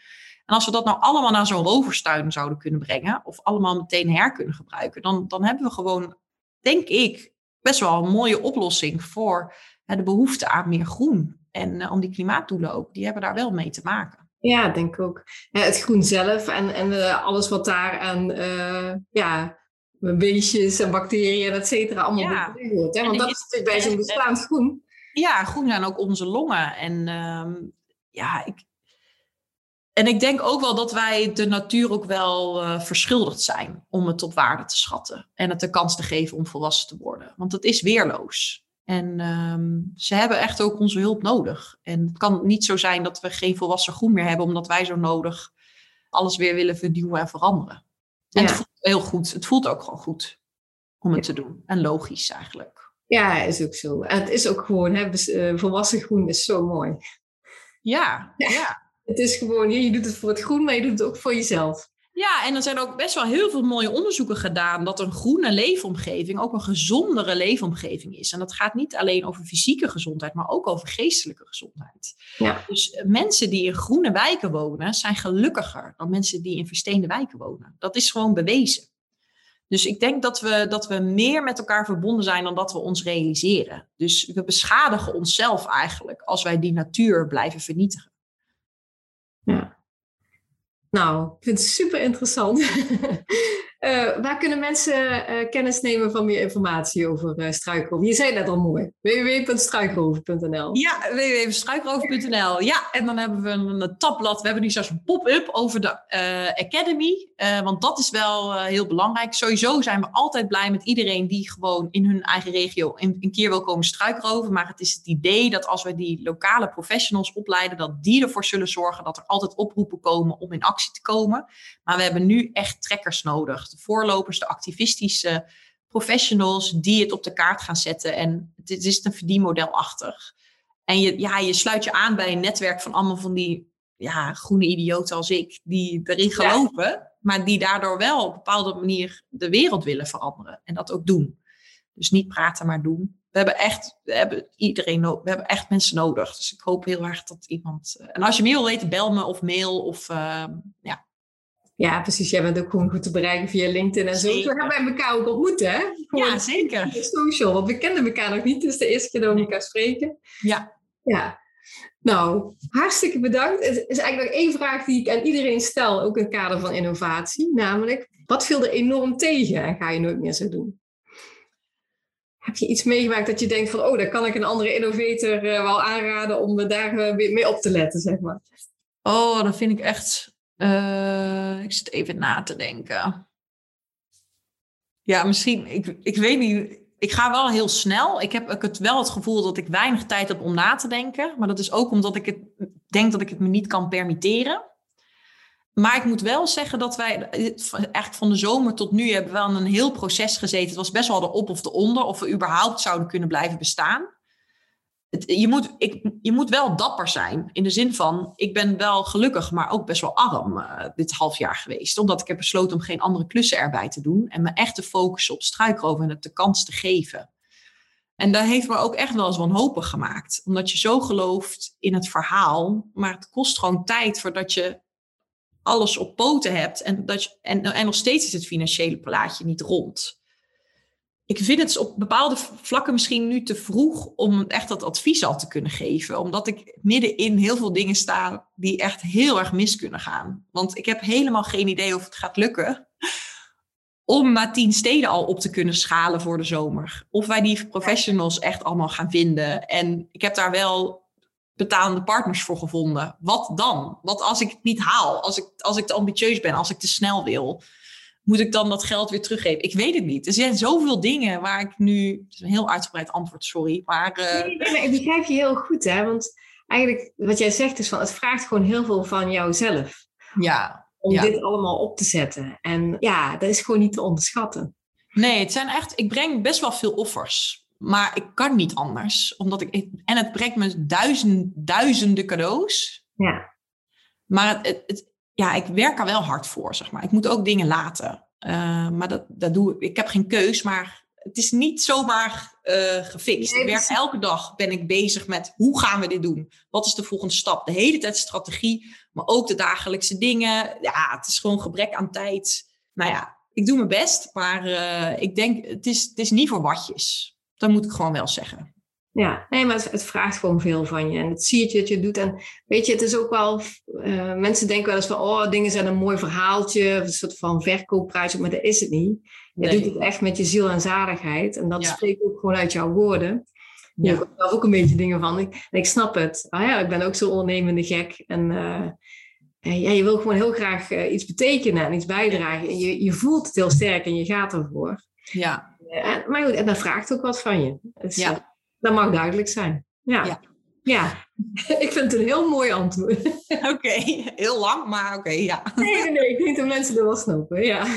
En als we dat nou allemaal naar zo'n roverstuin zouden kunnen brengen, of allemaal meteen her kunnen gebruiken, dan, dan hebben we gewoon, denk ik, best wel een mooie oplossing voor hè, de behoefte aan meer groen. En uh, om die klimaatdoelen ook, die hebben daar wel mee te maken. Ja, denk ik ook. Ja, het groen zelf en, en uh, alles wat daar aan uh, ja, beestjes en bacteriën, et cetera, allemaal ja. hoort. Hè? Want dat is natuurlijk bij zo'n bestaand groen. Ja, groen zijn ook onze longen. En um, ja, ik, en ik denk ook wel dat wij de natuur ook wel uh, verschuldigd zijn om het op waarde te schatten. En het de kans te geven om volwassen te worden. Want het is weerloos. En um, ze hebben echt ook onze hulp nodig. En het kan niet zo zijn dat we geen volwassen groen meer hebben, omdat wij zo nodig alles weer willen vernieuwen en veranderen. En ja. het voelt heel goed. Het voelt ook gewoon goed. om het te doen. En logisch eigenlijk. Ja, is ook zo. En het is ook gewoon, hè, eh, volwassen groen is zo mooi. Ja, ja. Het is gewoon, je doet het voor het groen, maar je doet het ook voor jezelf. Ja, en er zijn ook best wel heel veel mooie onderzoeken gedaan dat een groene leefomgeving ook een gezondere leefomgeving is. En dat gaat niet alleen over fysieke gezondheid, maar ook over geestelijke gezondheid. Ja. Dus eh, mensen die in groene wijken wonen, zijn gelukkiger dan mensen die in versteende wijken wonen. Dat is gewoon bewezen. Dus ik denk dat we, dat we meer met elkaar verbonden zijn dan dat we ons realiseren. Dus we beschadigen onszelf eigenlijk als wij die natuur blijven vernietigen. Nou, ik vind het super interessant. *laughs* Uh, waar kunnen mensen uh, kennis nemen van meer informatie over uh, struikroven? Je zei dat al mooi. www.struikroven.nl Ja, www.struikroven.nl. Ja, en dan hebben we een, een tabblad. We hebben nu zelfs een pop-up over de Academy. want dat is wel heel belangrijk. Sowieso zijn we altijd blij met iedereen die gewoon in hun eigen regio een, een keer wil komen struikroven. Maar het is het idee dat als we die lokale professionals opleiden, dat die ervoor zullen zorgen dat er altijd oproepen komen om in actie te komen. Maar we hebben nu echt trekkers nodig de voorlopers, de activistische professionals die het op de kaart gaan zetten. En het is een verdienmodel achter. En je, ja, je sluit je aan bij een netwerk van allemaal van die ja, groene idioten als ik, die erin geloven, maar die daardoor wel op een bepaalde manier de wereld willen veranderen en dat ook doen. Dus niet praten, maar doen. We hebben echt, we hebben iedereen, we hebben echt mensen nodig. Dus ik hoop heel erg dat iemand. Eh, en als je meer wil weten, bel me of mail of uh, ja, ja, precies. Jij bent ook gewoon goed te bereiken via LinkedIn en zo. We hebben wij elkaar ook ontmoet, hè? Gewoon ja, zeker. Social, want we kenden elkaar nog niet. Dus de eerste keer dat we elkaar spreken. Ja. Ja. Nou, hartstikke bedankt. Er is eigenlijk nog één vraag die ik aan iedereen stel, ook in het kader van innovatie. Namelijk, wat viel er enorm tegen en ga je nooit meer zo doen? Heb je iets meegemaakt dat je denkt van, oh, daar kan ik een andere innovator uh, wel aanraden om me daar uh, mee op te letten, zeg maar? Oh, dat vind ik echt uh, ik zit even na te denken. Ja, misschien, ik, ik weet niet. Ik ga wel heel snel. Ik heb het wel het gevoel dat ik weinig tijd heb om na te denken. Maar dat is ook omdat ik het denk dat ik het me niet kan permitteren. Maar ik moet wel zeggen dat wij eigenlijk van de zomer tot nu hebben wel een heel proces gezeten. Het was best wel de op of de onder of we überhaupt zouden kunnen blijven bestaan je, moet, ik, je moet wel dapper zijn. In de zin van, ik ben wel gelukkig, maar ook best wel arm uh, dit half jaar geweest. Omdat ik heb besloten om geen andere klussen erbij te doen. En me echt te focussen op struikroven en het de kans te geven. En dat heeft me ook echt wel eens wanhopig gemaakt. Omdat je zo gelooft in het verhaal. Maar het kost gewoon tijd voordat je alles op poten hebt. En, dat je, en, en nog steeds is het financiële plaatje niet rond ik vind het op bepaalde vlakken misschien nu te vroeg om echt dat advies al te kunnen geven. Omdat ik middenin heel veel dingen sta die echt heel erg mis kunnen gaan. Want ik heb helemaal geen idee of het gaat lukken om na tien steden al op te kunnen schalen voor de zomer. Of wij die professionals echt allemaal gaan vinden. En ik heb daar wel betalende partners voor gevonden. Wat dan? Wat als ik het niet haal? Als ik, als ik te ambitieus ben? Als ik te snel wil? Moet ik dan dat geld weer teruggeven? Ik weet het niet. Er zijn zoveel dingen waar ik nu. Het is een heel uitgebreid antwoord, sorry. Maar, uh... nee, nee, nee, ik begrijp je heel goed, hè? Want eigenlijk, wat jij zegt, is van het vraagt gewoon heel veel van jouzelf. Ja. Om dit allemaal op te zetten. En ja, dat is gewoon niet te onderschatten. Nee, het zijn echt. Ik breng best wel veel offers. Maar ik kan niet anders. Omdat ik. En het brengt me duizend, duizenden cadeaus. Ja. Maar het, het, ja, ik werk er wel hard voor, zeg maar. Ik moet ook dingen laten. Uh, maar dat, dat doe ik. Ik heb geen keus, maar het is niet zomaar uh, gefixt. ik werk elke dag ben ik bezig met hoe gaan we dit doen? Wat is de volgende stap? De hele tijd strategie, maar ook de dagelijkse dingen. Ja, het is gewoon gebrek aan tijd. Nou ja, ik doe mijn best, maar uh, ik denk, het is, het is niet voor watjes. Dat moet ik gewoon wel zeggen. Ja, nee, maar het, vraagt gewoon veel van je. En het zie je dat je doet. En weet je, het is ook wel... Uh, mensen denken wel eens van... Oh, dingen zijn een mooi verhaaltje. Een soort van verkoopprijs. Maar dat is het niet. Je doet het echt met je ziel en zaligheid. En dat spreekt ook gewoon uit jouw woorden. Je ja. hebt zelf ook een beetje dingen van. Ik, en ik snap het. Ah ja, ik ben ook zo ondernemende gek. En uh, ja, je wil gewoon heel graag uh, iets betekenen en iets bijdragen. En je, je voelt het heel sterk en je gaat ervoor. Ja. En, maar goed, en dat vraagt ook wat van je. Dus, ja. Dat mag duidelijk zijn. Ja. ja. ja. *laughs* ik vind het een heel mooi antwoord. *laughs* Oké, heel lang, maar oké, ja. Nee, nee, nee, ik denk dat mensen er wel snappen, ja. *laughs*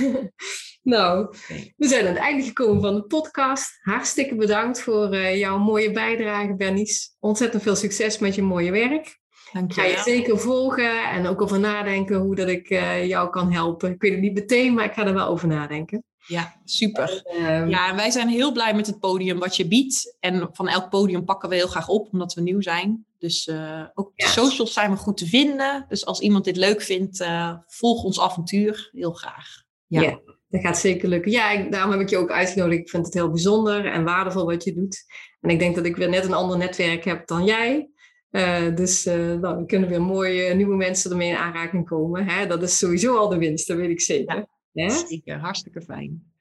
Nou, we zijn aan het einde gekomen van de podcast. Hartstikke bedankt voor uh, jouw mooie bijdrage, Bernice. Ontzettend veel succes met je mooie werk. Dank je Ga je zeker volgen en ook over nadenken hoe dat ik uh, jou kan helpen. Ik weet het niet meteen, maar ik ga er wel over nadenken. Ja, super. Uh, ja, en wij zijn heel blij met het podium wat je biedt. En van elk podium pakken we heel graag op, omdat we nieuw zijn. Dus uh, ook op de socials zijn we goed te vinden. Dus als iemand dit leuk vindt, uh, volg ons avontuur heel graag. Ja. ja. dat gaat zeker lukken. Ja, ik, daarom heb ik je ook uitgenodigd. Ik vind het heel bijzonder en waardevol wat je doet. En ik denk dat ik weer net een ander netwerk heb dan jij. Uh, dus nou, dan kunnen weer mooie nieuwe mensen ermee in aanraking komen. Hè? Dat is sowieso al de winst, dat weet ik zeker. Ja. Ja? Zeker, hartstikke fijn.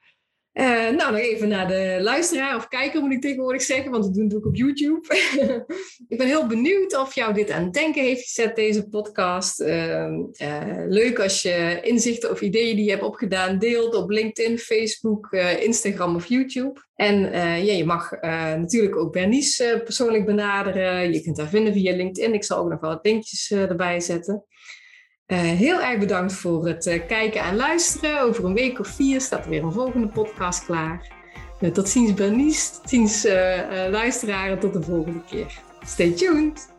Uh, nou, nog even naar de luisteraar of kijker moet ik tegenwoordig zeggen, want dat doen doe ik op YouTube. *laughs* ik ben heel benieuwd of jou dit aan het denken heeft gezet, deze podcast. Uh, uh, leuk als je inzichten of ideeën die je hebt opgedaan deelt op LinkedIn, Facebook, Instagram of YouTube. En ja, je mag natuurlijk ook Bernice persoonlijk benaderen. Je kunt haar vinden via LinkedIn. Ik zal ook nog wel wat linkjes erbij zetten. Uh, heel erg bedankt voor het uh, kijken en luisteren. Over een week of vier staat er weer een volgende podcast klaar. Uh, tot ziens Bernice, tot ziens luisteraars tot de volgende keer. Stay tuned!